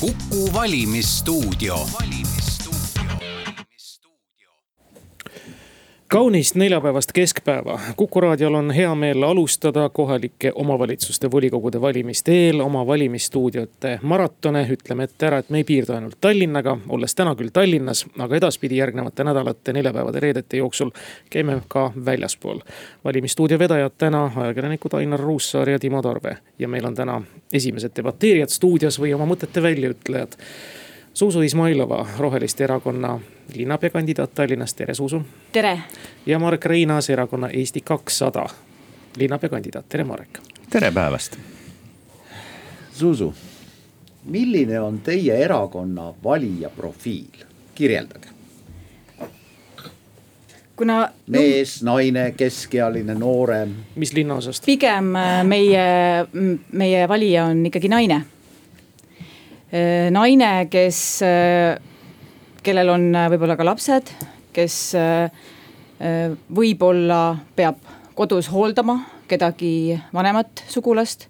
Kuku valimisstuudio kaunist neljapäevast keskpäeva. Kuku raadiol on hea meel alustada kohalike omavalitsuste volikogude valimiste eel oma valimisstuudiote maratone. ütleme ette ära, et me ei piirdu ainult Tallinnaga, olles täna küll Tallinnas, aga edaspidi järgnevate nädalate neljapäevade, reedete jooksul käime ka väljaspool. valimisstuudio vedajad täna ajakirjanikud Ainar Ruussaar ja Timo Tarve ja meil on täna esimesed debateerijad stuudios või oma mõtete väljaütlejad Zuzu Izmailova, Roheliste Erakonna linnapeakandidaat Tallinnas, tere Zuzu. tere. ja Marek Reinaas, erakonna Eesti kakssada linnapeakandidaat, tere Marek. tere päevast. Zuzu, milline on teie erakonna valija profiil, kirjeldage. kuna. mees, naine, keskealine, noorem. mis linnaosast? pigem äh, meie, meie valija on ikkagi naine naine, kes, äh, kellel on äh, võib-olla ka lapsed, kes võib-olla peab kodus hooldama kedagi vanemat sugulast.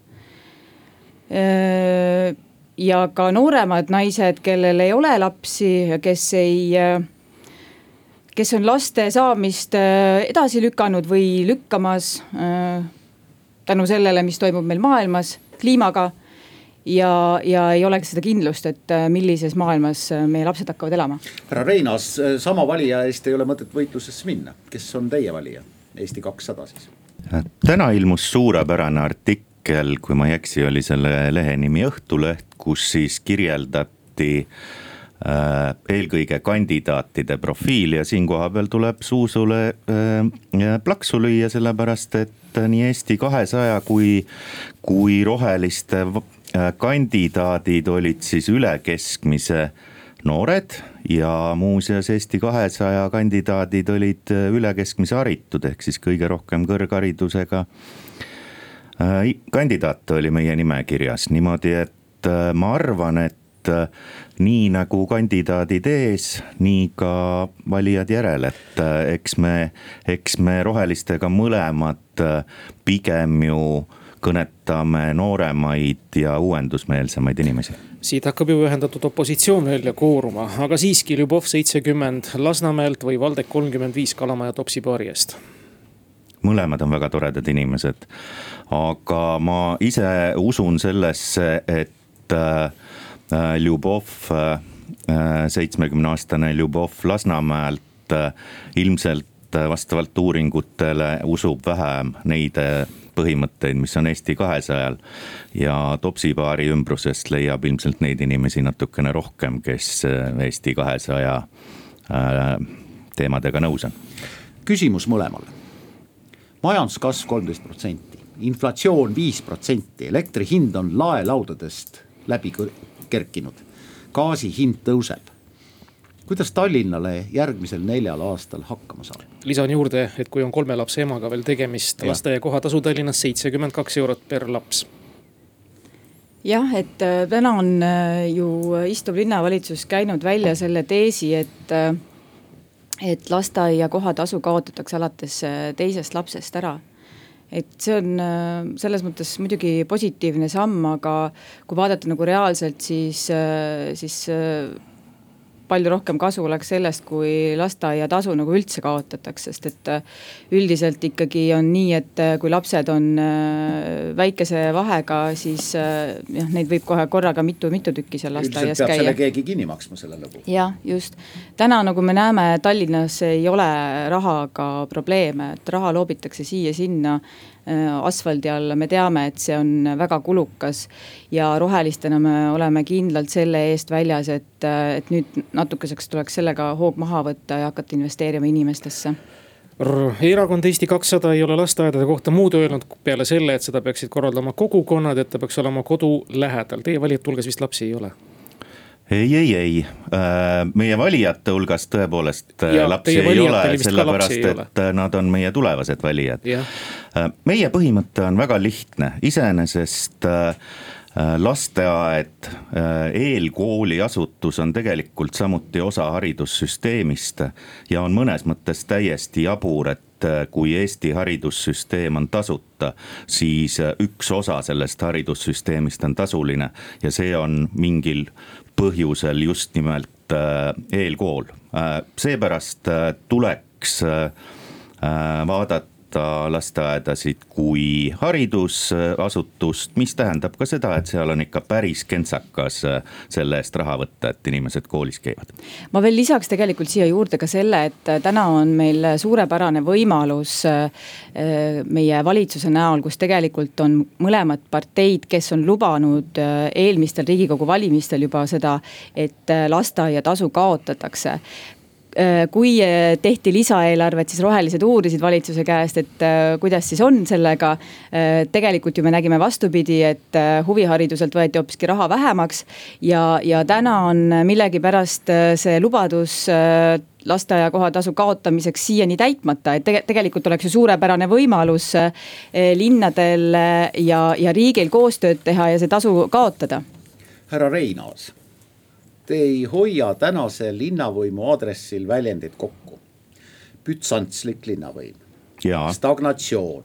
ja ka nooremad naised, kellel ei ole lapsi kes ei, kes on laste saamist edasi lükanud või lükkamas tänu sellele, mis toimub meil maailmas kliimaga ja, ja ei oleks seda kindlust, et äh, millises maailmas äh, meie lapsed hakkavad elama. härra Reinaas, äh, sama valija eest ei ole mõtet võitlusesse minna, kes on teie valija, Eesti kakssada siis? täna ilmus suurepärane artikkel, kui ma ei eksi, oli selle lehe nimi Õhtuleht, kus siis kirjeldati eelkõige kandidaatide profiili ja siin kohapeal tuleb Zuuzule äh, plaksu lüüa, sellepärast et nii Eesti kahesaja kui, kui roheliste kandidaadid olid siis üle keskmise noored ja muuseas Eesti kahesaja kandidaadid olid äh, üle keskmise haritud, ehk siis kõige rohkem kõrgharidusega. Äh, kandidaate oli meie nimekirjas niimoodi, et ma arvan, et nii nagu kandidaadid ees, nii ka valijad järel, et eks me, eks me rohelistega mõlemad pigem ju kõnetame nooremaid ja uuendusmeelsemaid inimesi. siit hakkab ju ühendatud opositsioon välja kooruma, aga siiski Ljubov seitsekümmend Lasnamäelt või Valdek kolmkümmend viis Kalamaja topsipaari eest. mõlemad on väga toredad inimesed, aga ma ise usun sellesse, et äh, Ljubov äh,, seitsmekümne aastane Ljubov Lasnamäelt äh, ilmselt vastavalt uuringutele usub vähem neid põhimõtteid, mis on Eesti kahesajal. ja Topsipaari ümbrusest leiab ilmselt neid inimesi natukene rohkem, kes äh, Eesti kahesaja äh, teemadega nõus on. küsimus mõlemale. majanduskasv kolmteist protsenti, inflatsioon viis protsenti, elektri hind on laelaudadest läbi kerkinud, gaasi hind tõuseb kuidas Tallinnale järgmisel neljal aastal hakkama saab? lisan juurde, et kui on kolme lapse emaga veel tegemist, lasteaia kohatasu Tallinnas seitsekümmend kaks eurot per laps. Jah, et äh, täna on äh, ju istuv linnavalitsus käinud välja selle teesi, et, äh, et lasteaia kohatasu kaotatakse alates teisest lapsest ära. Et see on selles mõttes muidugi positiivne samm, aga kui vaadata nagu reaalselt, siis, siis palju rohkem kasu oleks sellest, kui lasteaiatasu nagu üldse kaotatakse, sest et äh, üldiselt ikkagi on nii, et äh, kui lapsed on äh, väikese vahega, siis jah, neid võib kohe korraga mitu-mitu tükki seal lasteaias käia. selle keegi kinni maksma selle lõbu. jah, just. täna, nagu me näeme, Tallinnas ei ole rahaga probleeme, et raha loobitakse siia-sinna asfaldi alla, me teame, et see on väga kulukas. ja rohelistena me oleme kindlalt selle eest väljas, et, et nüüd natukeseks tuleks sellega hoog maha võtta ja hakata investeerima inimestesse erakond Eesti kakssada ei ole lasteaedade kohta muud öelnud peale selle, et seda peaksid korraldama kogukonnad, et ta peaks olema kodu lähedal. Teie valijate hulgas vist lapsi ei ole ei, ei, ei, äh, meie valijate hulgas tõepoolest äh, ja, lapsi ei ole, sellepärast et. Äh, nad on meie tulevased valijad. meie põhimõte on väga lihtne, iseenesest lasteaed, eelkooliasutus on tegelikult samuti osa haridussüsteemist ja on mõnes mõttes täiesti jabur, et kui Eesti haridussüsteem on tasuta, siis üks osa sellest haridussüsteemist on tasuline ja see on mingil põhjusel just nimelt eelkool. seepärast tuleks vaadata vaadata lasteaedasid kui haridusasutust, mis tähendab ka seda, et seal on ikka päris kentsakas äh, selle eest raha võtta, et inimesed koolis käivad. ma veel lisaks tegelikult siia juurde ka selle, et äh, täna on meil suurepärane võimalus äh, meie valitsuse näol, kus tegelikult on mõlemad parteid, kes on lubanud eelmistel riigikogu valimistel juba seda, et lasteaiatasu kaotatakse kui äh, tehti lisaeelarvet, siis rohelised uurisid valitsuse käest, et äh, kuidas siis on sellega. tegelikult ju me nägime vastupidi, et huvihariduselt võeti hoopiski raha vähemaks. ja, ja täna on millegipärast see lubadus lasteaia kohatasu kaotamiseks siiani täitmata, et tege, tegelikult oleks ju suurepärane võimalus linnadel ja, ja riigil koostööd teha ja see tasu kaotada. härra Reinaas te ei hoia tänase linnavõimu aadressil väljendit kokku. bütsantslik linnavõim, stagnatsioon,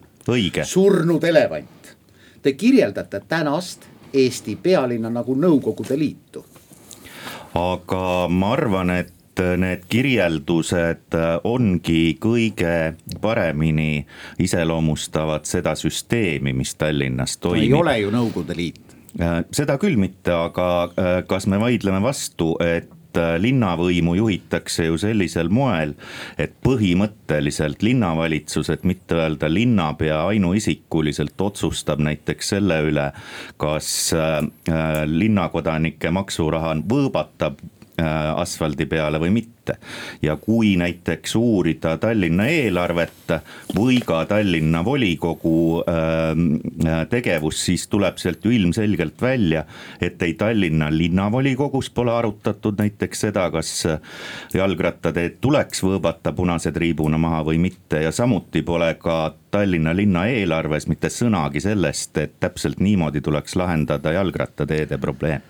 surnud elevant. Te kirjeldate tänast Eesti pealinna nagu Nõukogude Liitu. aga ma arvan, et need kirjeldused ongi kõige paremini iseloomustavad seda süsteemi, mis Tallinnas toimib. ei ole ju Nõukogude Liit seda küll mitte, aga äh, kas me vaidleme vastu, et äh, linnavõimu juhitakse ju sellisel moel, et põhimõtteliselt linnavalitsus, et mitte öelda linnapea ainuisikuliselt otsustab näiteks selle üle, kas linnakodanike maksuraha võõbatab asfaldi peale või mitte ette. ja kui näiteks uurida Tallinna eelarvet või ka Tallinna volikogu äh, tegevust, siis tuleb sealt ju ilmselgelt välja, et ei Tallinna linnavolikogus pole arutatud näiteks seda, kas jalgrattateed tuleks võõbata punase triibuna maha või mitte ja samuti pole ka Tallinna linna eelarves mitte sõnagi sellest, et täpselt niimoodi tuleks lahendada jalgrattateede probleem.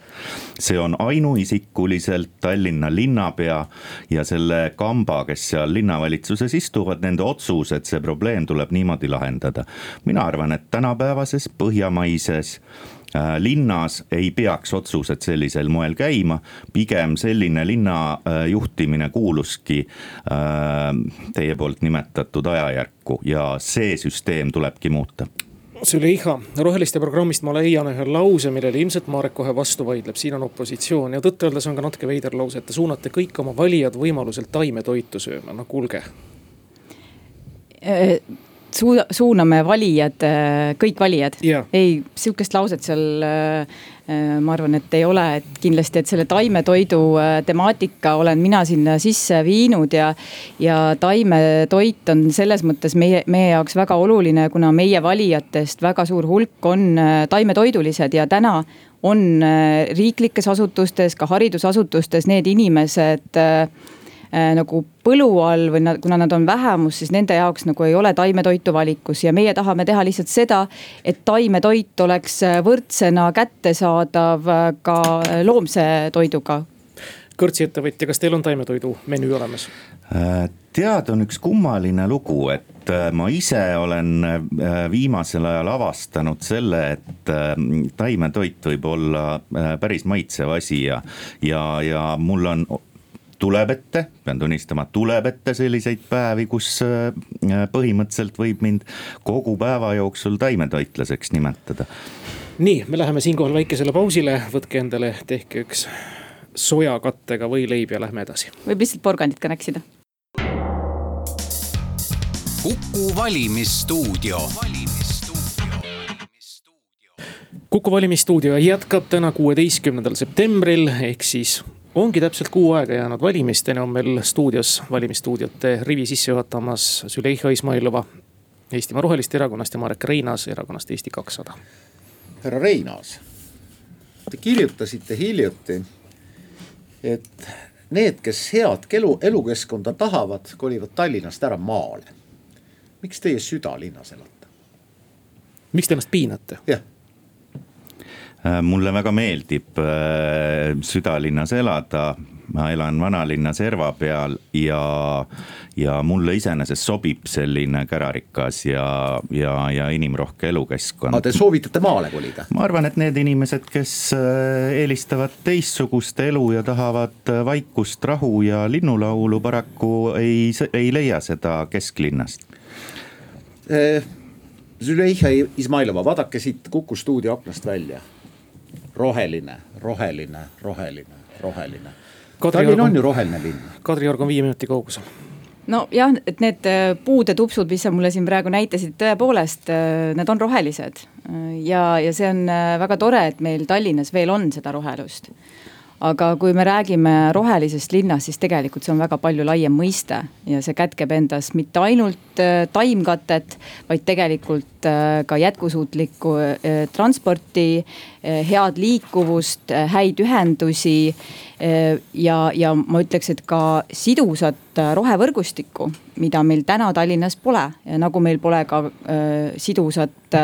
see on ainuisikuliselt Tallinna linnapea ja selle kamba, kes seal linnavalitsuses istuvad, nende otsus, et see probleem tuleb niimoodi lahendada. mina arvan, et tänapäevases põhjamaises äh, linnas ei peaks otsused sellisel moel käima, pigem selline linna äh, juhtimine kuuluski äh, teie poolt nimetatud ajajärku ja see süsteem tulebki muuta Züleyxa, roheliste programmist ma leian ühe lause, millele ilmselt Marek kohe vastu vaidleb, siin on opositsioon. Ja tõtt-öeldes on ka natuke veider lause, et te suunate kõik oma valijad võimaluselt taimetoitu sööma, no kuulge. Suuda, suuname valijad, äh, kõik valijad? Yeah.. ei, sihukest lauset seal äh, ma arvan, et ei ole, et kindlasti, et selle taimetoidu temaatika olen mina sinna sisse viinud ja. ja taimetoit on selles mõttes meie, meie jaoks väga oluline, kuna meie valijatest väga suur hulk on taimetoidulised ja täna on riiklikes asutustes, ka haridusasutustes need inimesed äh, nagu põlu all või nad, kuna nad on vähemus, siis nende jaoks nagu ei ole taimetoitu valikus ja meie tahame teha lihtsalt seda, et taimetoit oleks võrdsena kättesaadav ka loomse toiduga. kõrtsiettevõtja, kas teil on taimetoidu menüü olemas? Äh, tead, on üks kummaline lugu, et äh, ma ise olen äh, viimasel ajal avastanud selle, et taimetoit võib olla päris maitsev asi ja, ja, ja mul on tuleb ette, pean tunnistama, tuleb ette selliseid päevi, kus äh, põhimõtteliselt võib mind kogu päeva jooksul taimetoitlaseks nimetada. nii, me läheme siinkohal väikesele pausile, võtke endale, tehke üks sojakattega võileib ja lähme edasi. võib lihtsalt porgandit ka näksida. kuku valimisstuudio kuku valimisstuudio jätkab täna, kuueteistkümnendal septembril ehk siis ongi täpselt kuu aega jäänud valimisteni, on meil stuudios valimisstuudiote rivi sisse juhatamas Züleyxa Izmailova Eestimaa Roheliste Erakonnast ja Marek Reinaas erakonnast Eesti kakssada. härra Reinaas, te kirjutasite hiljuti, et need, kes head elu, elukeskkonda tahavad, kolivad Tallinnast ära maale. miks teie süda linnas elate? miks te ennast piinate? jah mulle väga meeldib äh, südalinnas elada ma elan vanalinna serva peal ja, ja mulle iseenesest sobib selline kärarikas ja, ja, ja inimrohke elukeskkond. aga te soovitate maale kolida? ma arvan, et need inimesed, kes äh, eelistavad teistsugust elu ja tahavad äh, vaikust, rahu ja linnulaulu, paraku ei, ei leia seda kesklinnast eh,. Züleyxa Izmailova, vaadake siit Kuku stuudio aknast välja roheline, roheline, roheline, roheline. Tallinn on ju roheline linn. Kadriorg on viie minuti kaugusel nojah, et need äh, puud ja tupsud, mis sa mulle siin praegu näitasid, tõepoolest, äh, need on rohelised. ja, ja see on äh, väga tore, et meil Tallinnas veel on seda rohelust aga kui me räägime rohelisest linnast, siis tegelikult see on väga palju laiem mõiste ja see kätkeb endas mitte ainult äh, taimkatet, vaid tegelikult äh, ka jätkusuutlikku äh, transporti, head liikuvust, häid ühendusi. ja, ja ma ütleks, et ka sidusat rohevõrgustikku, mida meil täna Tallinnas pole, nagu meil pole ka sidusat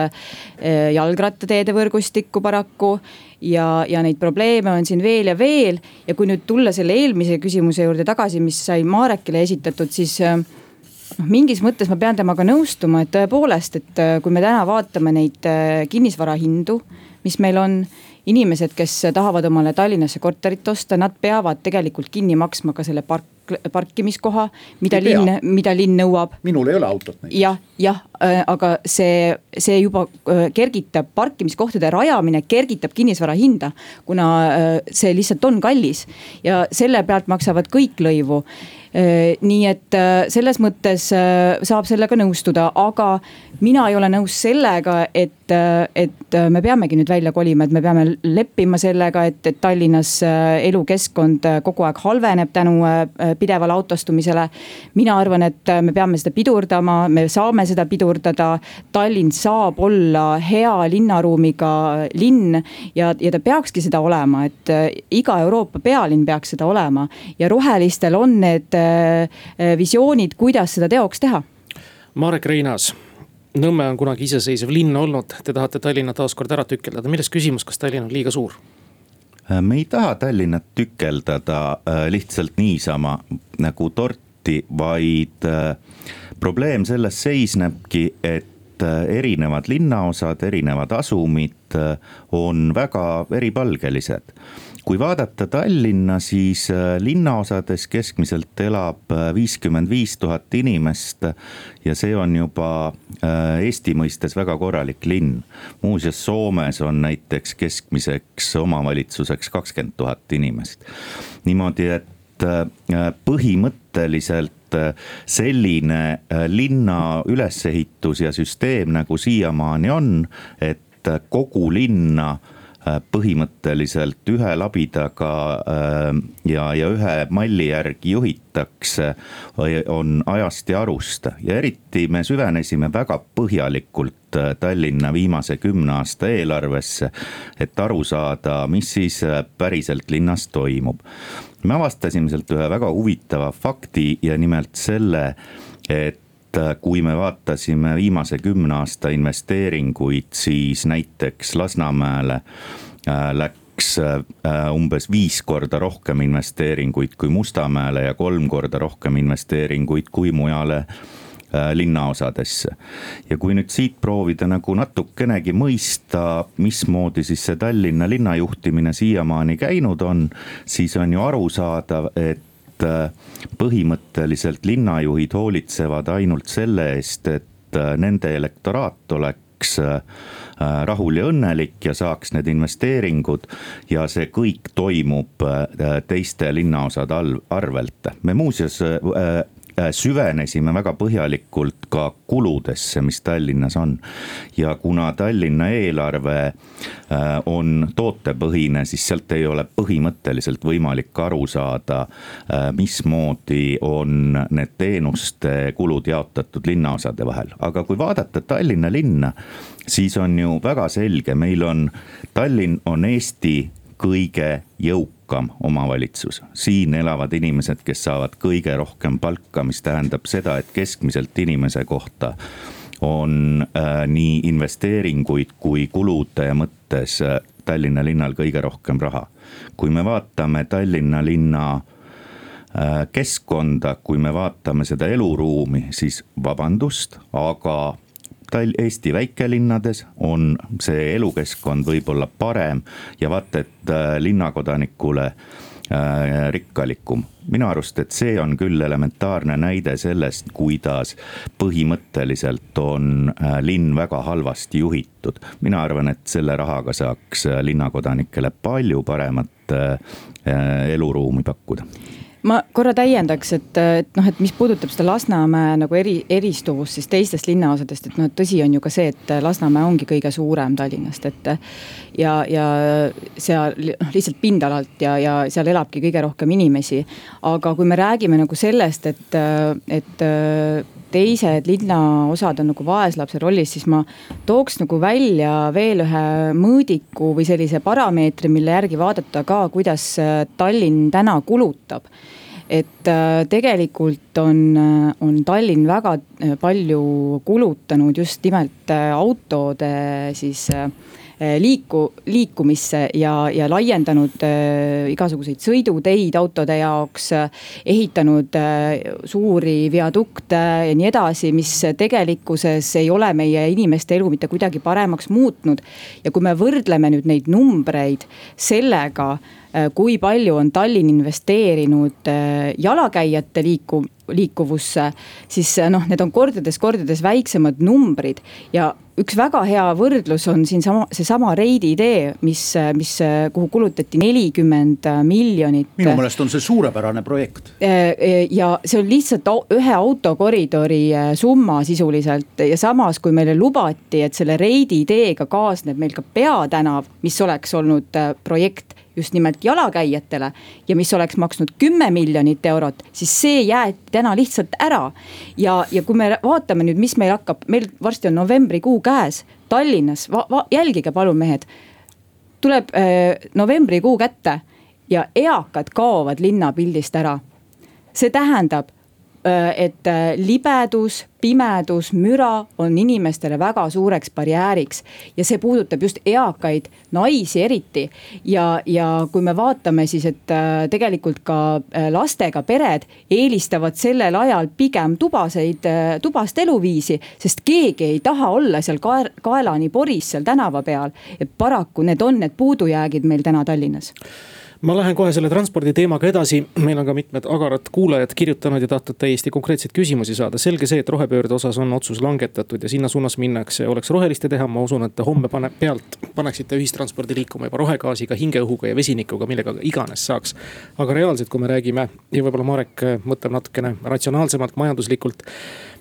jalgrattateede võrgustikku paraku ja, ja neid probleeme on siin veel ja veel. ja kui nüüd tulla selle eelmise küsimuse juurde tagasi, mis sai Marekile esitatud, siis äh, noh, mingis mõttes ma pean temaga nõustuma, et tõepoolest, et äh, kui me täna vaatame neid äh, kinnisvara hindu, mis meil on inimesed, kes tahavad omale Tallinnasse korterit osta, nad peavad tegelikult kinni maksma ka selle park, parkimiskoha, mida linn, mida linn nõuab. minul ei ole autot. jah, jah, äh, aga see, see juba äh, kergitab parkimiskohtade rajamine, kergitab kinnisvara hinda. kuna äh, see lihtsalt on kallis ja selle pealt maksavad kõik lõivu nii et selles mõttes saab sellega nõustuda, aga mina ei ole nõus sellega, et et, et me peamegi nüüd välja kolima, et me peame leppima sellega, et, et Tallinnas äh, elukeskkond äh, kogu aeg halveneb tänu äh, pidevale autostumisele. mina arvan, et me peame seda pidurdama, me saame seda pidurdada. Tallinn saab olla hea linnaruumiga linn ja, ja ta peakski seda olema, et iga Euroopa pealinn peaks seda olema ja rohelistel on need visioonid, kuidas seda teoks teha. Marek Reinaas Nõmme on kunagi iseseisev linn olnud, te tahate Tallinna taaskord ära tükeldada, milles küsimus, kas Tallinn on liiga suur? Äh, me ei taha Tallinnat tükeldada äh, lihtsalt niisama nagu torti, vaid äh, probleem selles seisnebki, et erinevad linnaosad, erinevad asumid on väga eripalgelised kui vaadata Tallinna, siis äh, linnaosades keskmiselt elab äh, viiskümmend viis tuhat inimest. ja see on juba äh, Eesti mõistes väga korralik linn. muuseas, Soomes on näiteks keskmiseks omavalitsuseks kakskümmend tuhat inimest. niimoodi, et põhimõtteliselt selline linna ülesehitus ja süsteem nagu siiamaani on, et kogu linna Äh, põhimõtteliselt ühe labidaga äh, ja, ja ühe malli järgi juhitakse, on ajast ja arust ja eriti me süvenesime väga põhjalikult äh, Tallinna viimase kümne aasta eelarvesse, et aru saada, mis siis päriselt linnas toimub. me avastasime sealt ühe väga huvitava fakti ja nimelt selle, et et kui me vaatasime viimase kümne aasta investeeringuid, siis näiteks Lasnamäele äh, läks äh, umbes viis korda rohkem investeeringuid kui Mustamäele ja kolm korda rohkem investeeringuid kui mujale äh, linnaosadesse. ja kui nüüd siit proovida nagu natukenegi mõista, mismoodi siis see Tallinna linna juhtimine siiamaani käinud on, siis on ju arusaadav, et et äh, põhimõtteliselt linnajuhid hoolitsevad ainult selle eest, et äh, nende elektoraat oleks äh, rahul ja õnnelik ja saaks need investeeringud. ja see kõik toimub teiste linnaosade arvelt. me muuseas süvenesime väga põhjalikult ka kuludesse, mis Tallinnas on. ja kuna Tallinna eelarve äh, on tootepõhine, siis sealt ei ole põhimõtteliselt võimalik aru saada, äh, mismoodi on need teenuste kulud jaotatud linnaosade vahel, aga kui vaadata Tallinna linna, siis on ju väga selge, meil on, Tallinn on Eesti kõige jõukam omavalitsus. siin elavad inimesed, kes saavad kõige rohkem palka, mis tähendab seda, et keskmiselt inimese kohta on äh, nii investeeringuid kui kulude mõttes äh, Tallinna linnal kõige rohkem raha. kui me vaatame Tallinna linna keskkonda, kui me vaatame seda eluruumi, siis vabandust, aga Tal-, Eesti väikelinnades on see elukeskkond võib-olla parem ja vaata, et linnakodanikule äh, rikkalikum minu arust, et see on küll elementaarne näide sellest, kuidas põhimõtteliselt on äh, linn väga halvasti juhitud. mina arvan, et selle rahaga saaks äh, linnakodanikele palju paremat äh, eluruumi pakkuda ma korra täiendaks, et, et noh, et mis puudutab seda Lasnamäe nagu eri, eristuvust siis teistest linnaosadest, et noh, et tõsi on ju ka see, et Lasnamäe ongi kõige suurem Tallinnast, et. ja, ja seal noh, lihtsalt pindalalt ja, ja seal elabki kõige rohkem inimesi. aga kui me räägime nagu sellest, et, et teised linnaosad on nagu vaeslapse rollis, siis ma tooks nagu välja veel ühe mõõdiku või sellise parameetri, mille järgi vaadata ka, kuidas Tallinn täna kulutab et äh, tegelikult on, äh, on Tallinn väga äh, palju kulutanud just nimelt autode siis liiku, liikumisse ja, ja laiendanud äh, igasuguseid sõiduteid autode jaoks. ehitanud äh, suuri viadukte ja nii edasi, mis tegelikkuses ei ole meie inimeste elu mitte kuidagi paremaks muutnud. ja kui me võrdleme nüüd neid numbreid sellega Äh, kui palju on Tallinn investeerinud äh, jalakäijate liiku-, liikuvusse, siis äh, noh, need on kordades-kordades väiksemad numbrid ja üks väga hea võrdlus on siinsama, seesama Reidi tee, mis, mis, kuhu kulutati nelikümmend miljonit. minu meelest on see suurepärane projekt. ja see on lihtsalt ühe autokoridori summa sisuliselt ja samas, kui meile lubati, et selle Reidi teega kaasneb meil ka peatänav, mis oleks olnud projekt just nimelt jalakäijatele ja mis oleks maksnud kümme miljonit eurot, siis see jäeti täna lihtsalt ära. ja, ja kui me vaatame nüüd, mis meil hakkab, meil varsti on novembrikuu käes Tallinnas, jälgige palun mehed. tuleb äh, novembrikuu kätte ja eakad kaovad linnapildist ära. see tähendab Äh, et äh, libedus, pimedus, müra on inimestele väga suureks barjääriks. ja see puudutab just eakaid naisi eriti. ja, ja kui me vaatame siis, et äh, tegelikult ka lastega pered eelistavad sellel ajal pigem tubaseid, tubast eluviisi. sest keegi ei taha olla seal kaer, kaelani poris seal tänava peal. et paraku need on need puudujäägid meil täna Tallinnas ma lähen kohe selle transpordi teemaga edasi, meil on ka mitmed agarad kuulajad kirjutanud ja tahtnud täiesti konkreetseid küsimusi saada. selge see, et rohepöörde osas on otsus langetatud ja sinna suunas minnakse, oleks roheliste teha, ma usun, et te homme pane, pealt paneksite ühistranspordi liikuma juba rohegaasiga, hingeõhuga ja vesinikuga, millega iganes saaks. aga reaalselt, kui me räägime ja võib-olla Marek mõtleb natukene ratsionaalsemalt, majanduslikult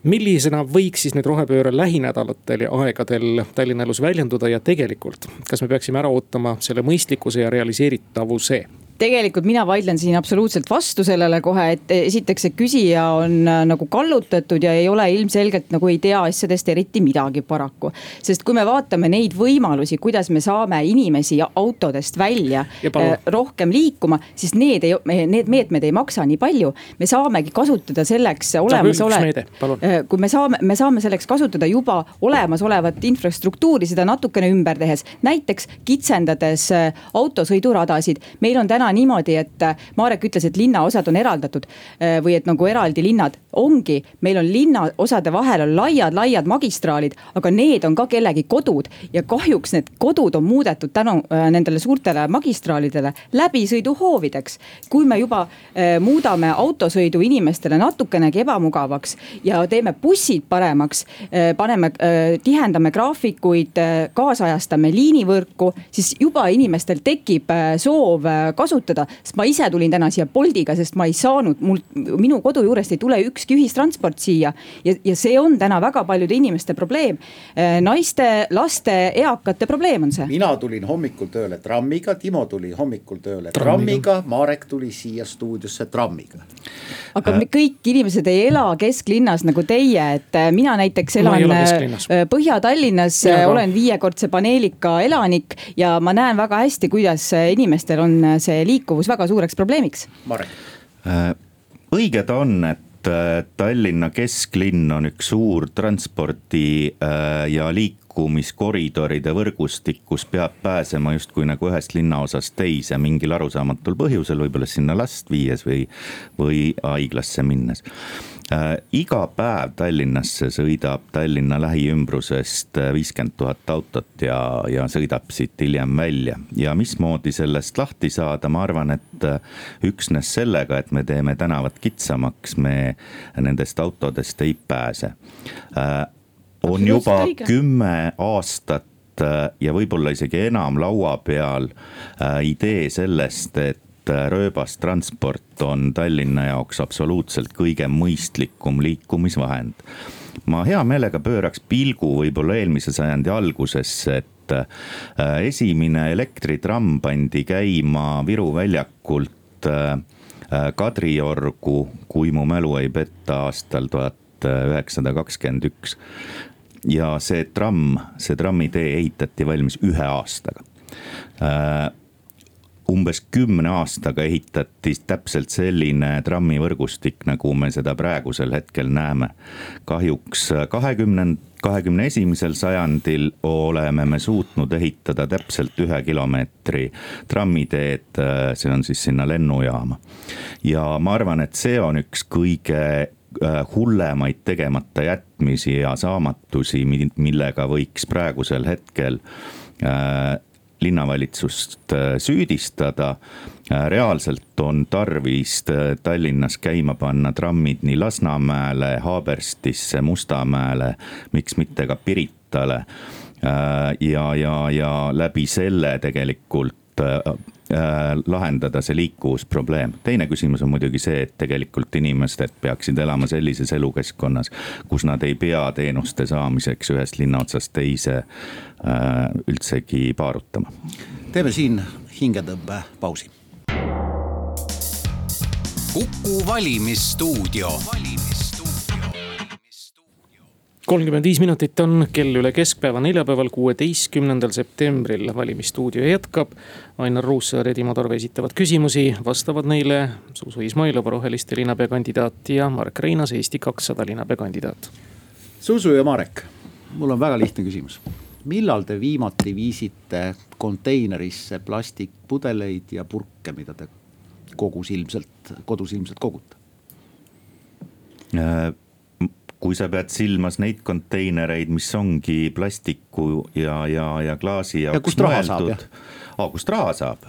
millisena võiks siis nüüd rohepööre lähinädalatel ja aegadel Tallinna elus väljenduda ja tegelikult, kas me peaksime ära ootama selle mõistlikkuse ja realiseeritavuse? Tegelikult mina vaidlen siin absoluutselt vastu sellele kohe, et esiteks see küsija on äh, nagu kallutatud ja ei ole ilmselgelt nagu ei tea asjadest eriti midagi paraku. sest kui me vaatame neid võimalusi, kuidas me saame inimesi autodest välja äh, rohkem liikuma, siis need ei, need meetmed ei maksa nii palju. me saamegi kasutada selleks olemasole-, äh, kui me saame, me saame selleks kasutada juba olemasolevat infrastruktuuri, seda natukene ümber tehes. näiteks kitsendades autosõiduradasid, meil on täna täna niimoodi, et äh, Marek ütles, et linnaosad on eraldatud äh, või et nagu eraldi linnad. ongi, meil on linnaosade vahel on laiad-laiad magistraalid, aga need on ka kellegi kodud ja kahjuks need kodud on muudetud tänu äh, nendele suurtele magistraalidele läbisõiduhoovideks. kui me juba muudame autosõidu inimestele natukenegi ebamugavaks ja teeme bussid paremaks, paneme, tihendame graafikuid, kaasajastame liinivõrku, siis juba inimestel tekib soov kasutada kasutada. sest ma ise tulin täna siia Boltiga, sest ma ei saanud, mul, minu kodu juurest ei tule ükski ühistransport siia. ja, ja see on täna väga paljude inimeste probleem. Äh, naiste, laste, eakate probleem on see. mina tulin hommikul tööle trammiga, Timo tuli hommikul tööle trammiga, Marek tuli siia stuudiosse trammiga. aga äh. kõik inimesed ei ela kesklinnas nagu teie, et äh, mina näiteks elan Põhja-Tallinnas, olen viiekordse paneelika elanik ja ma näen väga hästi, kuidas inimestel on see liikuvus väga suureks probleemiks. Marek. Äh, õige ta on, et äh, Tallinna kesklinn on üks suur transpordi äh, ja liik-, liikumiskoridoride võrgustik, kus peab pääsema justkui nagu ühest linnaosast teise mingil arusaamatul põhjusel, võib-olla sinna last viies või, või haiglasse minnes. Iga päev Tallinnasse sõidab Tallinna lähiümbrusest viiskümmend tuhat autot ja, ja sõidab siit hiljem välja. ja mismoodi sellest lahti saada, ma arvan, et äh, üksnes sellega, et me teeme tänavad kitsamaks, me nendest autodest ei pääse. Äh, on juba kümme aastat äh, ja võib-olla isegi enam laua peal äh, idee sellest, et äh, rööbastransport on Tallinna jaoks absoluutselt kõige mõistlikum liikumisvahend. ma hea meelega pööraks pilgu võib-olla eelmise sajandi algusesse, et esimene elektritramm pandi käima Viru väljakult Kadriorgu, kui mu mälu ei petta, aastal tuhat üheksasada kakskümmend üks ja see tramm, see trammitee ehitati valmis ühe aastaga äh, umbes kümne aastaga ehitati täpselt selline trammivõrgustik, nagu me seda praegusel hetkel näeme. kahjuks kahekümnend, kahekümne esimesel sajandil oleme me suutnud ehitada täpselt ühe kilomeetri trammiteed, see on siis sinna lennujaama. ja ma arvan, et see on üks kõige Äh, hullemaid tegemata jätmisi ja saamatusi, millega võiks praegusel hetkel äh, linnavalitsust äh, süüdistada. reaalselt on tarvis Tallinnas käima panna trammid nii Lasnamäele, Haaberstisse, Mustamäele, miks mitte ka Piritale. ja, ja, ja läbi selle tegelikult Äh, lahendada see liikuvusprobleem. teine küsimus on muidugi see, et tegelikult inimesed peaksid elama sellises elukeskkonnas, kus nad ei pea teenuste saamiseks ühest linna otsast teise äh, üldsegi paarutama. teeme siin hingetõmbe pausi. kuku valimisstuudio kolmkümmend viis minutit on kell üle keskpäeva neljapäeval, kuueteistkümnendal septembril valimisstuudio jätkab. Ainar Ruussaar ja Timo Tarve esitavad küsimusi, vastavad neile Zuzu Izmailova, Roheliste linnapea kandidaat ja Marek Reinaas, Eesti kakssada linnapea kandidaat. Zuzu ja Marek, mul on väga lihtne küsimus. millal te viimati viisite konteinerisse plastikpudeleid ja purke, mida te kogus ilmselt, kodus ilmselt kogute äh.? Kui sa pead silmas neid konteinereid, mis ongi plastiku ja, ja, ja klaasi jaoks ja kust raha saab jah? aa, kust raha saab?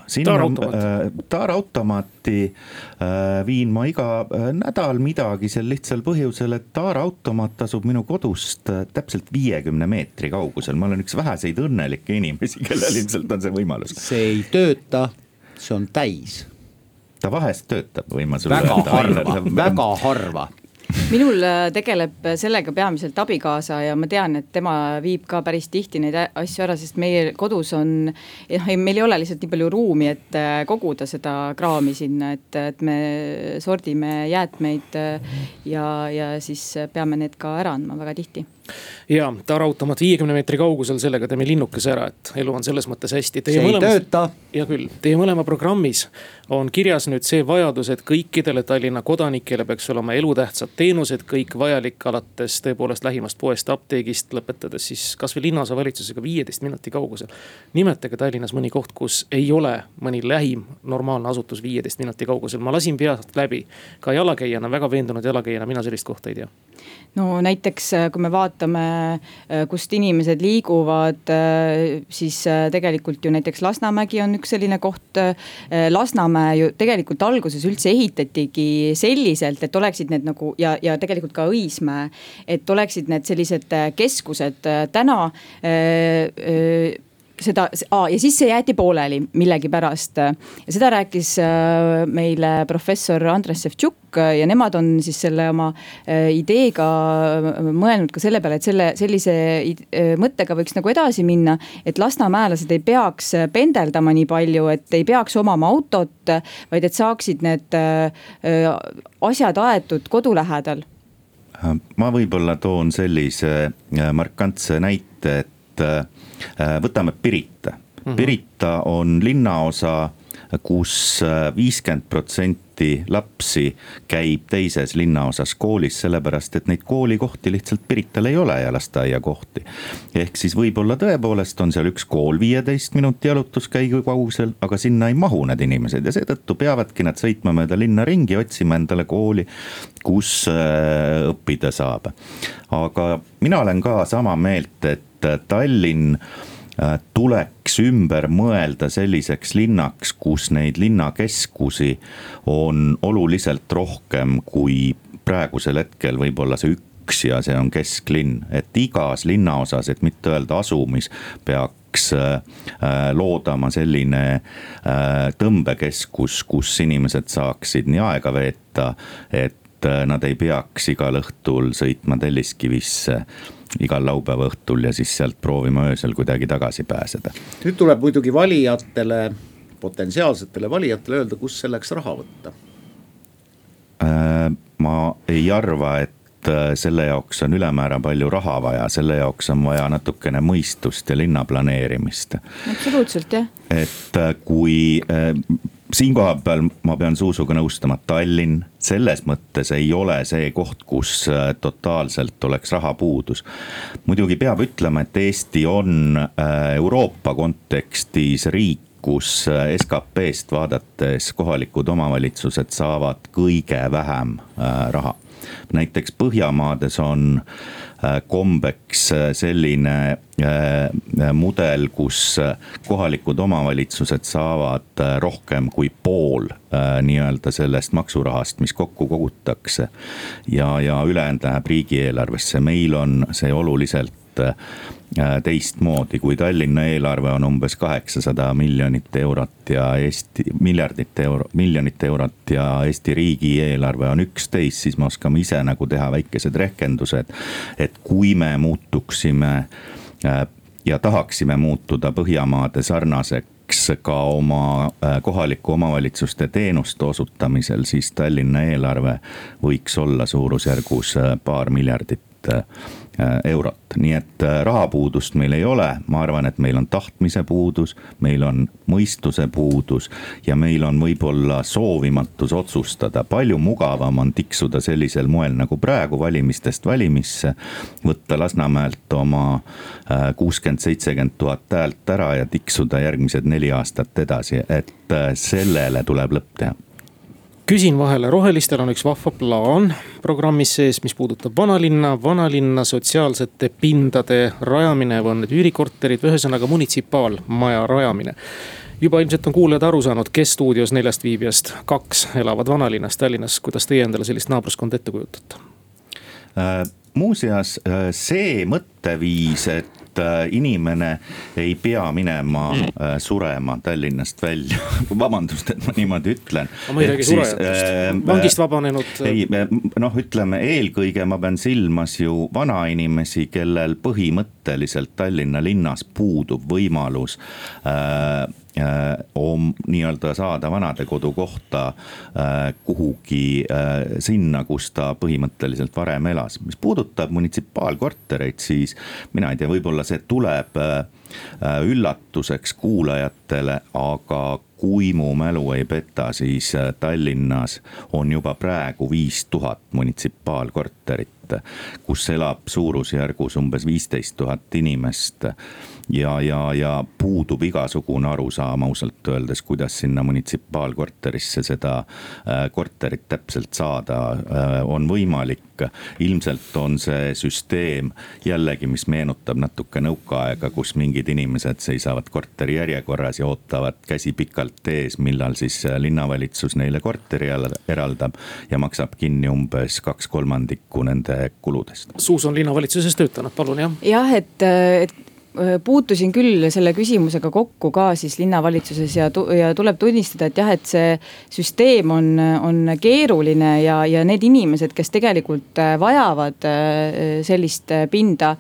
taaraautomaati äh, äh, viin ma iga äh, nädal midagi sel lihtsal põhjusel, et taaraautomaat asub minu kodust äh, täpselt viiekümne meetri kaugusel, ma olen üks väheseid õnnelikke inimesi, kellel ilmselt on see võimalus. see ei tööta, see on täis ta vahest töötab, võin ma sulle väga öelda. väga harva, väga harva minul äh, tegeleb sellega peamiselt abikaasa ja ma tean, et tema viib ka päris tihti neid asju ära, sest meie kodus on. noh, meil ei ole lihtsalt nii palju ruumi, et äh, koguda seda kraami sinna, et, et me sordime jäätmeid äh, ja, ja siis peame need ka ära andma väga tihti ja taaraautomaat viiekümne meetri kaugusel, sellega teeme linnukese ära, et elu on selles mõttes hästi. see ei tööta. hea küll, teie mõlema programmis on kirjas nüüd see vajadus, et kõikidele Tallinna kodanikele peaks olema elutähtsad teenused, kõik vajalik alates tõepoolest lähimast poest, apteegist, lõpetades siis kasvõi linnaosavalitsusega viieteist minuti kaugusel. nimetage Tallinnas mõni koht, kus ei ole mõni lähim normaalne asutus viieteist minuti kaugusel, ma lasin peast läbi. ka jalakäijana, väga veendunud jalakäijana, mina sellist kohta ei tea. no näiteks, kui me vaatame Äh, kust inimesed liiguvad, äh, siis äh, tegelikult ju näiteks Lasnamägi on üks selline koht. Lasnamäe ju tegelikult alguses üldse ehitatigi selliselt, et oleksid need nagu ja, ja tegelikult ka Õismäe, et oleksid need sellised keskused täna seda ja siis see jäeti pooleli millegipärast. ja seda rääkis äh, meile professor Andres Sevtšuk ja nemad on siis selle oma äh, ideega mõelnud ka selle peale, et selle, sellise äh, mõttega võiks nagu edasi minna. et lasnamäelased ei peaks pendeldama nii palju, et ei peaks omama autot, vaid et saaksid need asjad aetud kodu lähedal ma võib-olla toon sellise markantse näite, et Äh, võtame Pirita mm -hmm., Pirita on linnaosa kus äh, viiskümmend protsenti protsenti lapsi käib teises linnaosas koolis, sellepärast et neid koolikohti lihtsalt Pirital ei ole ja lasteaiakohti. ehk siis võib-olla tõepoolest on seal üks kool viieteist minuti jalutuskäigu kaugusel, aga sinna ei mahu need inimesed ja seetõttu peavadki nad sõitma mööda linna ringi, otsima endale kooli, kus äh, õppida saab. aga mina olen ka sama meelt, et Tallinn Äh, tuleks ümber mõelda selliseks linnaks, kus neid linnakeskusi on oluliselt rohkem kui praegusel hetkel võib-olla see üks ja see on kesklinn, et igas linnaosas, et mitte öelda asumis, peaks äh, äh, loodama selline tõmbekeskus, kus inimesed saaksid nii aega veeta, et nad ei peaks igal õhtul sõitma Telliskivisse igal laupäeva õhtul ja siis sealt proovima öösel kuidagi tagasi pääseda. nüüd tuleb muidugi valijatele, potentsiaalsetele valijatele öelda, kust selleks raha võtta. Äh, ma ei arva, et äh, selle jaoks on ülemäära palju raha vaja, selle jaoks on vaja natukene mõistust ja linna planeerimist. absoluutselt jah. et äh, kui siin kohapeal ma pean Zuzuga nõustama, Tallinn selles mõttes ei ole see koht, kus äh, totaalselt oleks rahapuudus. muidugi peab ütlema, et Eesti on äh, Euroopa kontekstis riik, kus äh, SKP-st vaadates kohalikud omavalitsused saavad kõige vähem raha. näiteks Põhjamaades on Äh, kombeks äh, selline äh, mudel, kus kohalikud omavalitsused saavad rohkem kui pool nii-öelda sellest maksurahast, mis kokku kogutakse. ja, ja ülejäänud läheb riigieelarvesse, meil on see oluliselt Äh, teistmoodi, kui Tallinna eelarve on umbes kaheksasada miljonit eurot ja Eesti, miljardit euro, miljonit eurot ja Eesti riigieelarve on üksteist, siis me oskame ise nagu teha väikesed rehkendused. et kui me muutuksime äh, ja tahaksime muutuda Põhjamaade sarnaseks ka oma äh, kohaliku omavalitsuste teenuste osutamisel, siis Tallinna eelarve võiks olla suurusjärgus paar miljardit Äh, eurot, nii et äh, rahapuudust meil ei ole, ma arvan, et meil on tahtmise puudus, meil on mõistuse puudus ja meil on võib-olla soovimatus otsustada, palju mugavam on tiksuda sellisel moel nagu praegu valimistest valimisse. võtta Lasnamäelt oma äh, kuuskümmend, seitsekümmend tuhat häält ära ja tiksuda järgmised neli aastat edasi, et sellele tuleb lõpp teha küsin vahele, rohelistel on üks vahva plaan programmis sees, mis puudutab vanalinna, vanalinna sotsiaalsete pindade rajamine või on need üürikorterid või ühesõnaga munitsipaalmaja rajamine. Juba ilmselt on kuulajad aru saanud, kes stuudios neljast viibijast kaks elavad vanalinnas, Tallinnas, kuidas teie endale sellist naabruskonda ette kujutate? Äh,? muuseas, äh, see mõtteviis, et Äh, inimene ei pea minema mm. Äh, surema Tallinnast välja vabandust, et ma niimoodi ütlen. ma ei räägi surejatest äh,, vangist vabanenud. ei, noh, ütleme eelkõige ma pean silmas ju vanainimesi, kellel põhimõtteliselt Tallinna linnas puudub võimalus äh, nii-öelda saada vanadekodu kohta äh, kuhugi äh, sinna, kus ta põhimõtteliselt varem elas. mis puudutab munitsipaalkortereid, siis mina ei tea, võib-olla see tuleb äh, üllatuseks kuulajatele, aga kui mu mälu ei peta, siis Tallinnas on juba praegu viis tuhat munitsipaalkorterit, kus elab suurusjärgus umbes viisteist tuhat inimest ja, ja, ja puudub igasugune arusaam ausalt öeldes, kuidas sinna munitsipaalkorterisse seda äh, korterit täpselt saada äh, on võimalik. ilmselt on see süsteem jällegi, mis meenutab natuke nõukaaega, kus mingid inimesed seisavad korteri järjekorras ja ootavad käsi pikalt ees, millal siis äh, linnavalitsus neile korteri eraldab ja maksab kinni umbes kaks kolmandikku nende kuludest. Suus on linnavalitsuses töötanud, palun jah. jah, et, et puutusin küll selle küsimusega kokku ka siis linnavalitsuses ja, ja tuleb tunnistada, et jah, et see süsteem on, on keeruline ja, ja need inimesed, kes tegelikult vajavad sellist pinda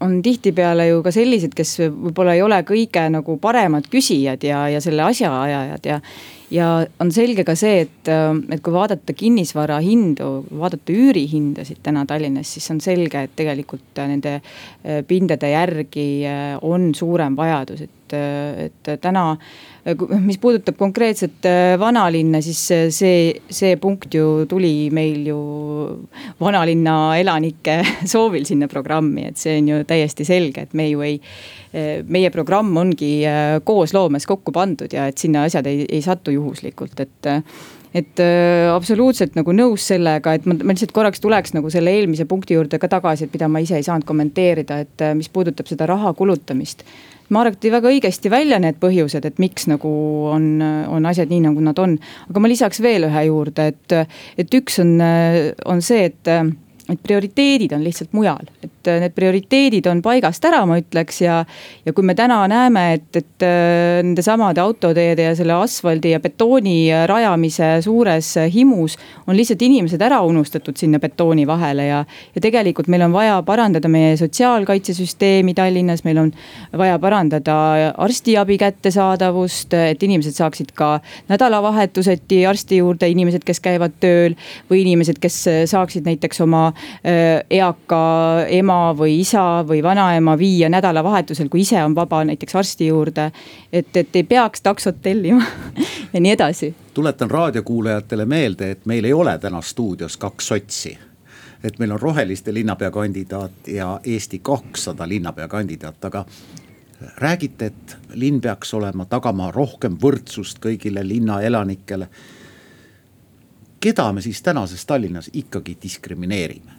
on tihtipeale ju ka sellised, kes võib-olla ei ole kõige nagu paremad küsijad ja, ja selle asjaajajad ja ja on selge ka see, et, et kui vaadata kinnisvara hindu, vaadata üürihindasid täna Tallinnas, siis on selge, et tegelikult nende pindade järgi on suurem vajadus, et, et täna mis puudutab konkreetset vanalinna, siis see, see punkt ju tuli meil ju vanalinna elanike soovil sinna programmi, et see on ju täiesti selge, et me ju ei meie programm ongi eh, koosloomes kokku pandud ja et sinna asjad ei, ei satu juhuslikult, et et äh, absoluutselt nagu nõus sellega, et ma, ma lihtsalt korraks tuleks nagu selle eelmise punkti juurde ka tagasi, et mida ma ise ei saanud kommenteerida, et mis puudutab seda raha kulutamist. Marek tõi väga õigesti välja need põhjused, et miks nagu on, on asjad nii, nagu nad on. aga ma lisaks veel ühe juurde, et, et üks on, on see, et et prioriteedid on lihtsalt mujal, et äh, need prioriteedid on paigast ära, ma ütleks ja. ja kui me täna näeme, et, et äh, nendesamade autoteede ja selle asfaldi ja betooni rajamise suures himus on lihtsalt inimesed ära unustatud sinna betooni vahele ja. ja tegelikult meil on vaja parandada meie sotsiaalkaitsesüsteemi Tallinnas, meil on vaja parandada arstiabi kättesaadavust, et inimesed saaksid ka nädalavahetuseti arsti juurde, inimesed, kes käivad tööl või inimesed, kes saaksid näiteks oma Äh, eaka ema või isa või vanaema viia nädalavahetusel, kui ise on vaba näiteks arsti juurde. et, et ei peaks taksot tellima ja nii edasi. tuletan raadiokuulajatele meelde, et meil ei ole täna stuudios kaks sotsi et meil on roheliste linnapea kandidaat ja Eesti kakssada linnapea kandidaat, aga räägite, et linn peaks olema, tagama rohkem võrdsust kõigile linna elanikele keda me siis tänases Tallinnas ikkagi diskrimineerime?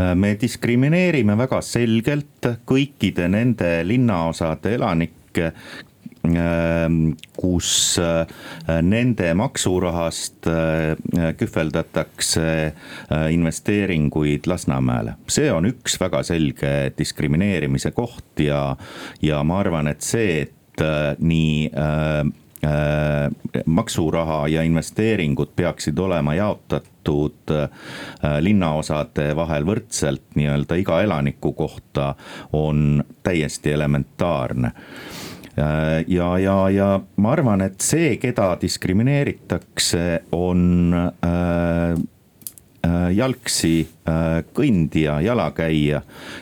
Äh, me diskrimineerime väga selgelt kõikide nende linnaosade elanikke, ähm, kus äh, nende maksurahast äh, kühveldatakse investeeringuid Lasnamäele. see on üks väga selge diskrimineerimise koht ja, ja ma arvan, et see, et nii Äh, maksuraha ja investeeringud peaksid olema jaotatud äh, linnaosade vahel võrdselt. Nii-öelda iga elaniku kohta, on täiesti elementaarne. Äh, ja, ja, ja ma arvan, et see, keda diskrimineeritakse, on äh, jalgsi kõndija, jalakäija.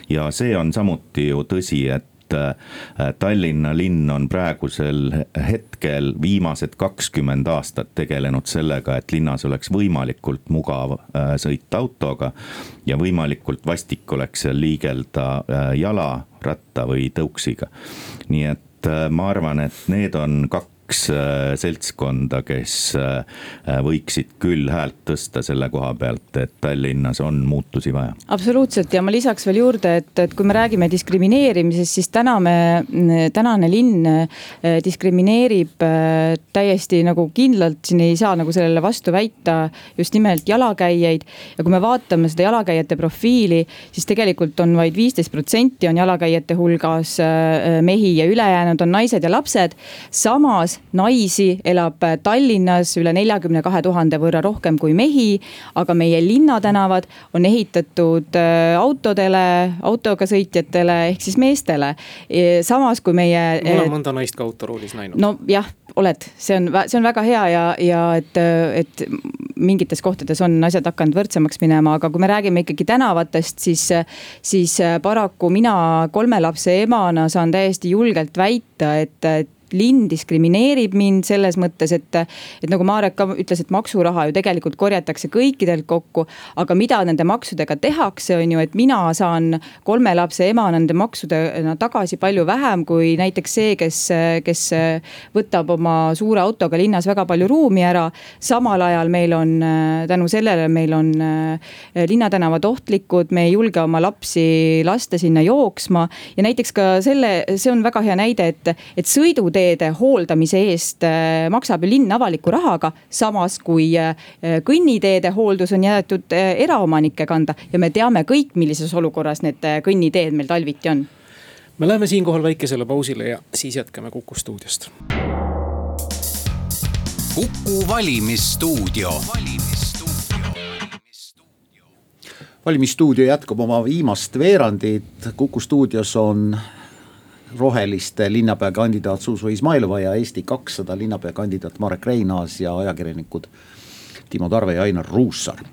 Ja see on samuti ju tõsi, et et Tallinna linn on praegusel hetkel viimased kakskümmend aastat tegelenud sellega, et linnas oleks võimalikult mugav äh, sõita autoga. ja võimalikult vastik oleks seal liigelda äh, jala, ratta või tõuksiga. nii et äh, ma arvan, et need on kaks kaks äh, seltskonda, kes äh, võiksid küll häält tõsta selle koha pealt, et Tallinnas on muutusi vaja. absoluutselt ja ma lisaks veel juurde, et, et kui me räägime diskrimineerimisest, siis täna me, tänane linn äh, diskrimineerib täiesti nagu kindlalt, siin ei saa nagu sellele vastu väita, just nimelt jalakäijaid. ja kui me vaatame seda jalakäijate profiili, siis tegelikult on vaid viisteist protsenti on jalakäijate hulgas mehi ja ülejäänud on naised ja lapsed. samas naisi elab Tallinnas üle neljakümne kahe tuhande võrra rohkem kui mehi. aga meie linnatänavad on ehitatud äh, autodele, autoga sõitjatele ehk siis meestele. Samas kui meie. ma olen mõnda naist ka autoroolis näinud. nojah, oled, see on, see on väga hea ja, ja et, et mingites kohtades on asjad hakanud võrdsemaks minema, aga kui me räägime ikkagi tänavatest, siis, siis paraku mina kolme lapse emana saan täiesti julgelt väita, et, et linn diskrimineerib mind selles mõttes, et, et nagu Marek ka ütles, et maksuraha ju tegelikult korjatakse kõikidelt kokku. aga mida nende maksudega tehakse, on ju, et mina saan kolme lapse emana nende maksudena tagasi palju vähem kui näiteks see, kes, kes võtab oma suure autoga linnas väga palju ruumi ära. samal ajal meil on tänu sellele, meil on linnatänavad ohtlikud, me ei julge oma lapsi lasta sinna jooksma ja näiteks ka selle, see on väga hea näide, et, et sõidutee kõnniteede hooldamise eest äh, maksab ju linn avaliku rahaga, samas kui äh, kõnniteede hooldus on jäetud äh, eraomanike kanda ja me teame kõik, millises olukorras need kõnniteed meil talviti on. me läheme siinkohal väikesele pausile ja siis jätkame Kuku stuudiost. kuku valimisstuudio valimisstuudio jätkab oma viimast veerandit, Kuku stuudios on roheliste linnapea kandidaat Zuzu Izmailova ja Eesti kakssada linnapea kandidaat Marek Reinaas ja ajakirjanikud Timo Tarve ja Ainar Ruussaar.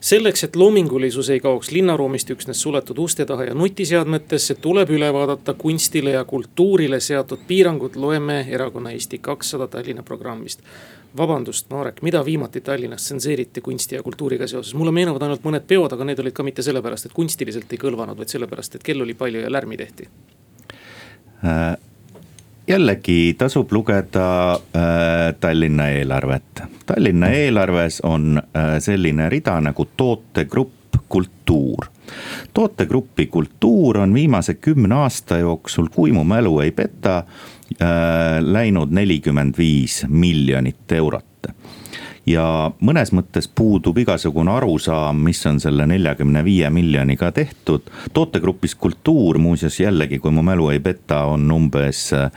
Selleks, et loomingulisus ei kaoks linnaruumist üksnes suletud uste taha ja nutiseadmetesse, tuleb üle vaadata kunstile ja kultuurile seatud piirangud, loeme erakonna Eesti kakssada Tallinna programmist. vabandust, Marek, mida viimati Tallinnas tsenseeriti kunsti ja kultuuriga seoses, mulle meenuvad ainult mõned peod, aga need olid ka mitte sellepärast, et kunstiliselt ei kõlvanud, vaid sellepärast, et kell oli palju ja lärmi tehti jällegi tasub lugeda äh, Tallinna eelarvet. Tallinna eelarves on äh, selline rida nagu tootegrupp kultuur. tootegruppi kultuur on viimase kümne aasta jooksul, kui mu mälu ei peta äh,, läinud nelikümmend viis miljonit eurot ja mõnes mõttes puudub igasugune arusaam, mis on selle neljakümne viie miljoniga tehtud. tootegrupis Kultuur muuseas jällegi, kui mu mälu ei peta, on umbes äh,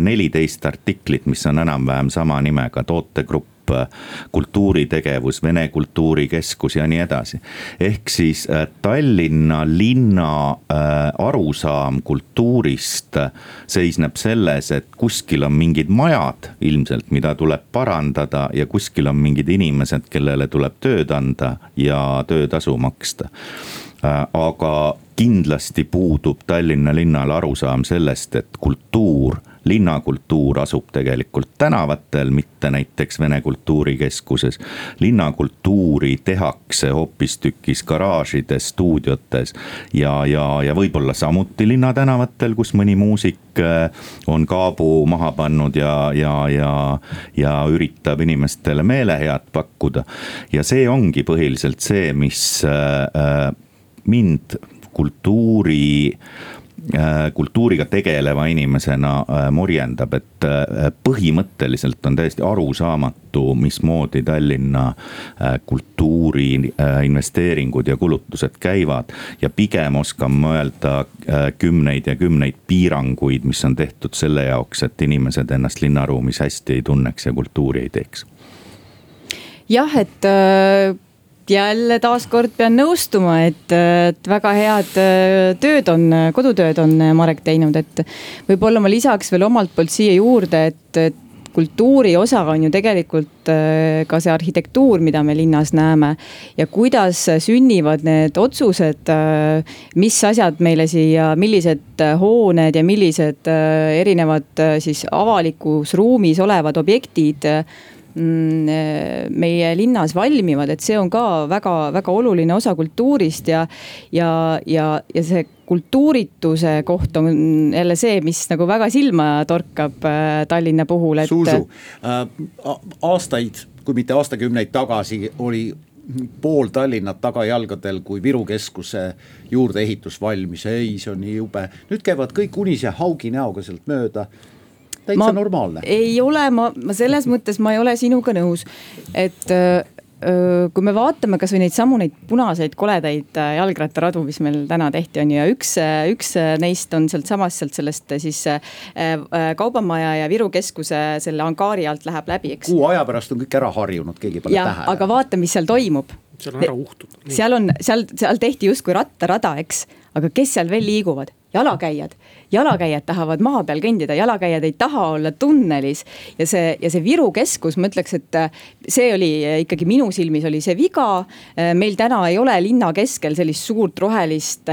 neliteist artiklit, mis on enam-vähem sama nimega, tootegrupp kultuuritegevus, Vene Kultuurikeskus ja nii edasi. ehk siis äh, Tallinna linna äh, arusaam kultuurist seisneb selles, et kuskil on mingid majad ilmselt, mida tuleb parandada ja kuskil on mingid inimesed, kellele tuleb tööd anda ja töötasu maksta äh, aga kindlasti puudub Tallinna linnal arusaam sellest, et kultuur linnakultuur asub tegelikult tänavatel, mitte näiteks Vene Kultuurikeskuses. linnakultuuri tehakse hoopistükkis garaažides, stuudiotes ja, ja, ja võib-olla samuti linnatänavatel, kus mõni muusik äh, on kaabu maha pannud ja, ja, ja, ja üritab inimestele meelehead pakkuda. ja see ongi põhiliselt see, mis äh, äh mind kultuuri kultuuriga tegeleva inimesena äh, morjendab, et äh, põhimõtteliselt on täiesti arusaamatu, mismoodi Tallinna kultuuri investeeringud ja kulutused käivad. ja pigem oskan ma öelda kümneid ja kümneid piiranguid, mis on tehtud selle jaoks, et inimesed ennast linnaruumis hästi ei tunneks ja kultuuri ei teeks. jah, et jälle taaskord pean nõustuma, et, et väga head äh, tööd on, kodutööd on äh, Marek teinud, et. võib-olla ma lisaks veel omalt poolt siia juurde, et, et kultuuri osa on ju tegelikult äh, ka see arhitektuur, mida me linnas näeme. ja kuidas sünnivad need otsused, mis asjad meile siia, millised hooned ja millised erinevad siis avalikus ruumis olevad objektid meie linnas valmivad, et see on ka väga-väga oluline osa kultuurist ja, ja, ja, ja see kultuurituse koht on jälle see, mis nagu väga silma torkab äh, Tallinna puhul, et. Zuzu äh,, aastaid, kui mitte aastakümneid tagasi oli pool Tallinnat tagajalgadel, kui Viru keskuse juurdeehitus valmis, ei, see on nii jube. nüüd käivad kõik unise haugi näoga sealt mööda täitsa ma normaalne. ei ole, ma, ma selles mõttes ma ei ole sinuga nõus, et kui me vaatame kasvõi neid samu neid punaseid koledaid äh, jalgrattaradu, mis meil täna tehti, on ju, ja üks, äh, üks äh, neist on sealtsamast, sealt sellest siis Kaubamaja ja Viru keskuse selle angaari alt läheb läbi, eks. kuu aja pärast on kõik ära harjunud, keegi pole tähele. aga vaata, mis seal toimub. seal on ära uhtunud. seal on, seal, seal tehti justkui rattarada, eks, aga kes seal veel liiguvad? Jalakäijad jalakäijad tahavad maa peal kõndida, jalakäijad ei taha olla tunnelis. ja see, ja see Viru keskus, ma ütleks, et äh, see oli äh, ikkagi minu silmis oli see viga. Äh, meil täna ei ole linna keskel sellist suurt rohelist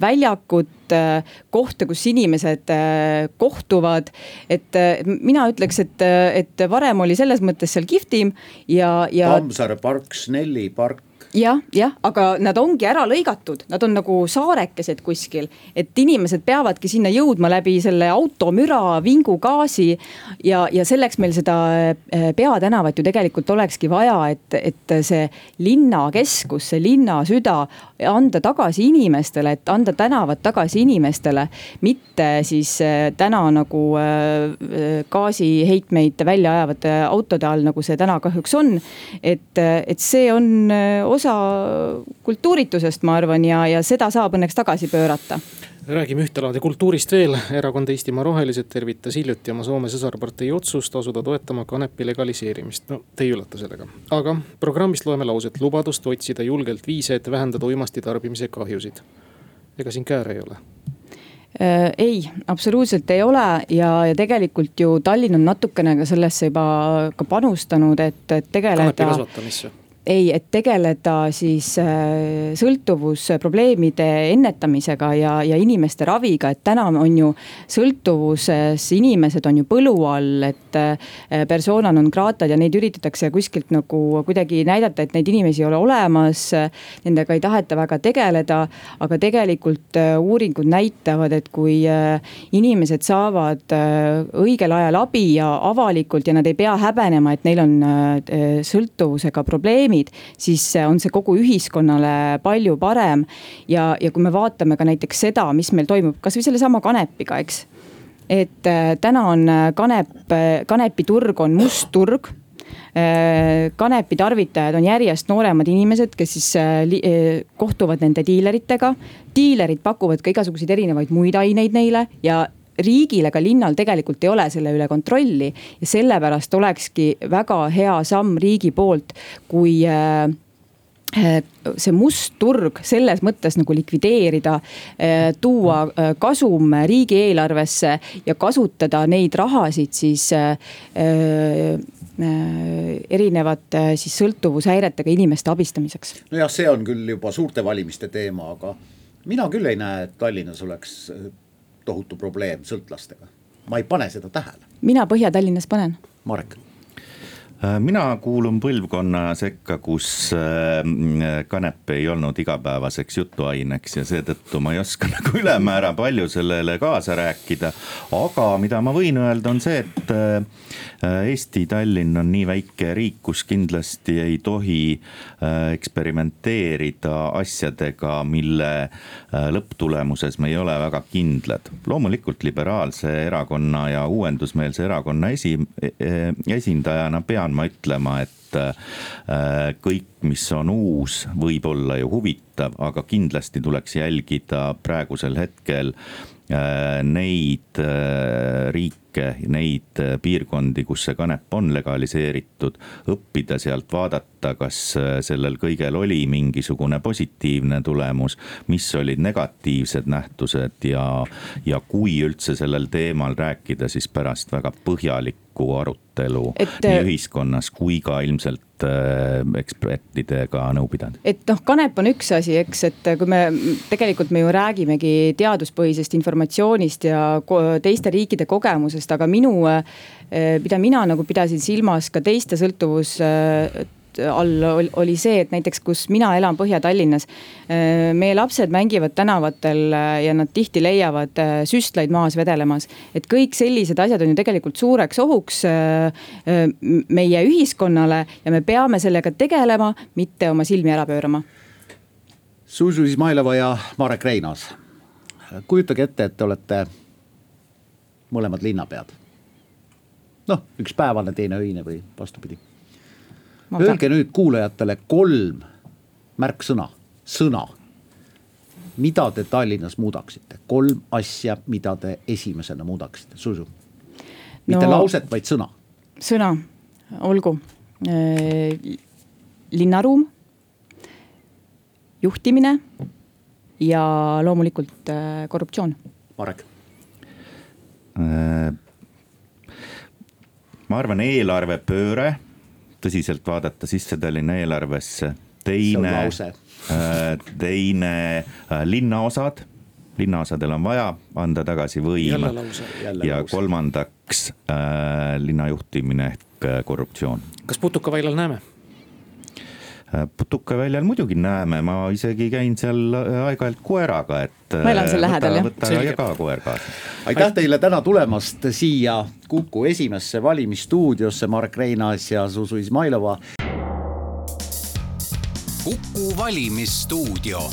väljakut kohta, kus inimesed kohtuvad. et mina ütleks, et, et varem oli selles mõttes seal kihvtim ja, ja. Tammsaare park, Snelli park jah, jah, aga nad ongi ära lõigatud, nad on nagu saarekesed kuskil, et inimesed peavadki sinna jõudma läbi selle automüra, vingugaasi. ja, ja selleks meil seda äh, peatänavat ju tegelikult olekski vaja, et, et see linnakeskus, see linna süda anda tagasi inimestele, et anda tänavad tagasi inimestele. mitte siis äh, täna nagu äh, gaasiheitmeid välja ajavate autode all, nagu see täna kahjuks on. et, et see on osa osa kultuuritusest, ma arvan, ja, ja seda saab õnneks tagasi pöörata räägime ühtelaadi kultuurist veel, erakond Eestimaa Rohelised tervitas hiljuti oma Soome sõsarpartei otsust asuda toetama kanepi legaliseerimist. no te ei üllata sellega, aga programmist loeme lauset lubadust otsida julgelt viise, et vähendada uimasti tarbimise kahjusid. ega siin kääre ei ole ei, absoluutselt ei ole ja, ja tegelikult ju Tallinn on natukene ka sellesse juba ka panustanud, et, et tegeleda. kanepi kasvatamisse ei, et tegeleda siis äh, sõltuvusprobleemide ennetamisega ja, ja inimeste raviga, et täna on ju sõltuvuses inimesed on ju põlu all, et äh, persona non grata'd ja neid üritatakse kuskilt nagu kuidagi näidata, et neid inimesi ei ole olemas. Nendega ei taheta väga tegeleda, aga tegelikult äh, uuringud näitavad, et kui inimesed saavad õigel ajal abi ja avalikult ja nad ei pea häbenema, et neil on sõltuvusega probleemid probleemid, siis on see kogu ühiskonnale palju parem. ja, ja kui me vaatame ka näiteks seda, mis meil toimub kasvõi sellesama kanepiga, eks. et äh, täna on äh, kanep, äh, kanepiturg on must turg kanepi tarvitajad on järjest nooremad inimesed, kes siis kohtuvad nende diileritega. diilerid pakuvad ka igasuguseid erinevaid muid aineid neile ja riigil ega linnal tegelikult ei ole selle üle kontrolli ja sellepärast olekski väga hea samm riigi poolt, kui äh, äh, see must turg selles mõttes nagu likvideerida, äh, tuua kasum riigieelarvesse ja kasutada neid rahasid siis erinevate siis sõltuvushäiretega inimeste abistamiseks. nojah, see on küll juba suurte valimiste teema, aga mina küll ei näe, et Tallinnas oleks tohutu probleem sõltlastega. ma ei pane seda tähele. mina Põhja-Tallinnas panen. Marek mina kuulun põlvkonna sekka, kus äh, kanep ei olnud igapäevaseks jutuaineks ja seetõttu ma ei oska nagu ülemäära palju sellele kaasa rääkida. aga mida ma võin öelda, on see, et äh, Eesti Tallinn on nii väike riik, kus kindlasti ei tohi eksperimenteerida asjadega, mille lõpptulemuses me ei ole väga kindlad. loomulikult liberaalse erakonna ja uuendusmeelse erakonna esi, e, e, esindajana pean ma ütlema, et äh, kõik, mis on uus, võib olla ju huvitav, aga kindlasti tuleks jälgida praegusel hetkel äh, neid äh, riike neid piirkondi, kus see kanep on legaliseeritud, õppida sealt, vaadata, kas sellel kõigel oli mingisugune positiivne tulemus. mis olid negatiivsed nähtused ja, ja kui üldse sellel teemal rääkida, siis pärast väga põhjalik avalikku arutelu et, nii äh, ühiskonnas kui ka ilmselt äh, ekspertidega nõu pidanud. et noh, kanep on üks asi, eks, et kui me tegelikult me ju räägimegi teaduspõhisest informatsioonist ja teiste riikide kogemusest, aga minu, äh, mida mina nagu pidasin silmas ka teiste sõltuvus all oli see, et näiteks, kus mina elan Põhja-Tallinnas. Äh, meie lapsed mängivad tänavatel ja nad tihti leiavad süstlaid maas vedelemas. et kõik sellised asjad on ju tegelikult suureks ohuks meie ühiskonnale ja me peame sellega tegelema, mitte oma silmi ära pöörama. Zuzu Izmailova ja Marek Reinaas. kujutage ette, et te olete mõlemad linnapead. noh, üks päevane, teine öine või vastupidi Öelge nüüd kuulajatele kolm märksõna, sõna. mida te Tallinnas muudaksite, kolm asja, mida te esimesena muudaksite, Zuzu. mitte no, lauset, vaid sõna. sõna, olgu linnaruum, juhtimine ja loomulikult korruptsioon. Marek. Ma arvan, eelarvepööre tõsiselt vaadata sisse Tallinna eelarvesse. teine, äh, teine äh, linnaosad, linnaosadel on vaja anda tagasi võim. ja kolmandaks äh, linna juhtimine ehk äh, korruptsioon. kas Putukaväljal näeme? Äh, putukaväljal muidugi näeme, ma isegi käin seal äh, aeg-ajalt koeraga, et. ma elan seal lähedal jah. võta ja ka koer kaasa. aitäh teile täna tulemast siia Kuku esimesse valimisstuudiosse, Marek Reinaas ja Zuzu Izmailova. kuku valimisstuudio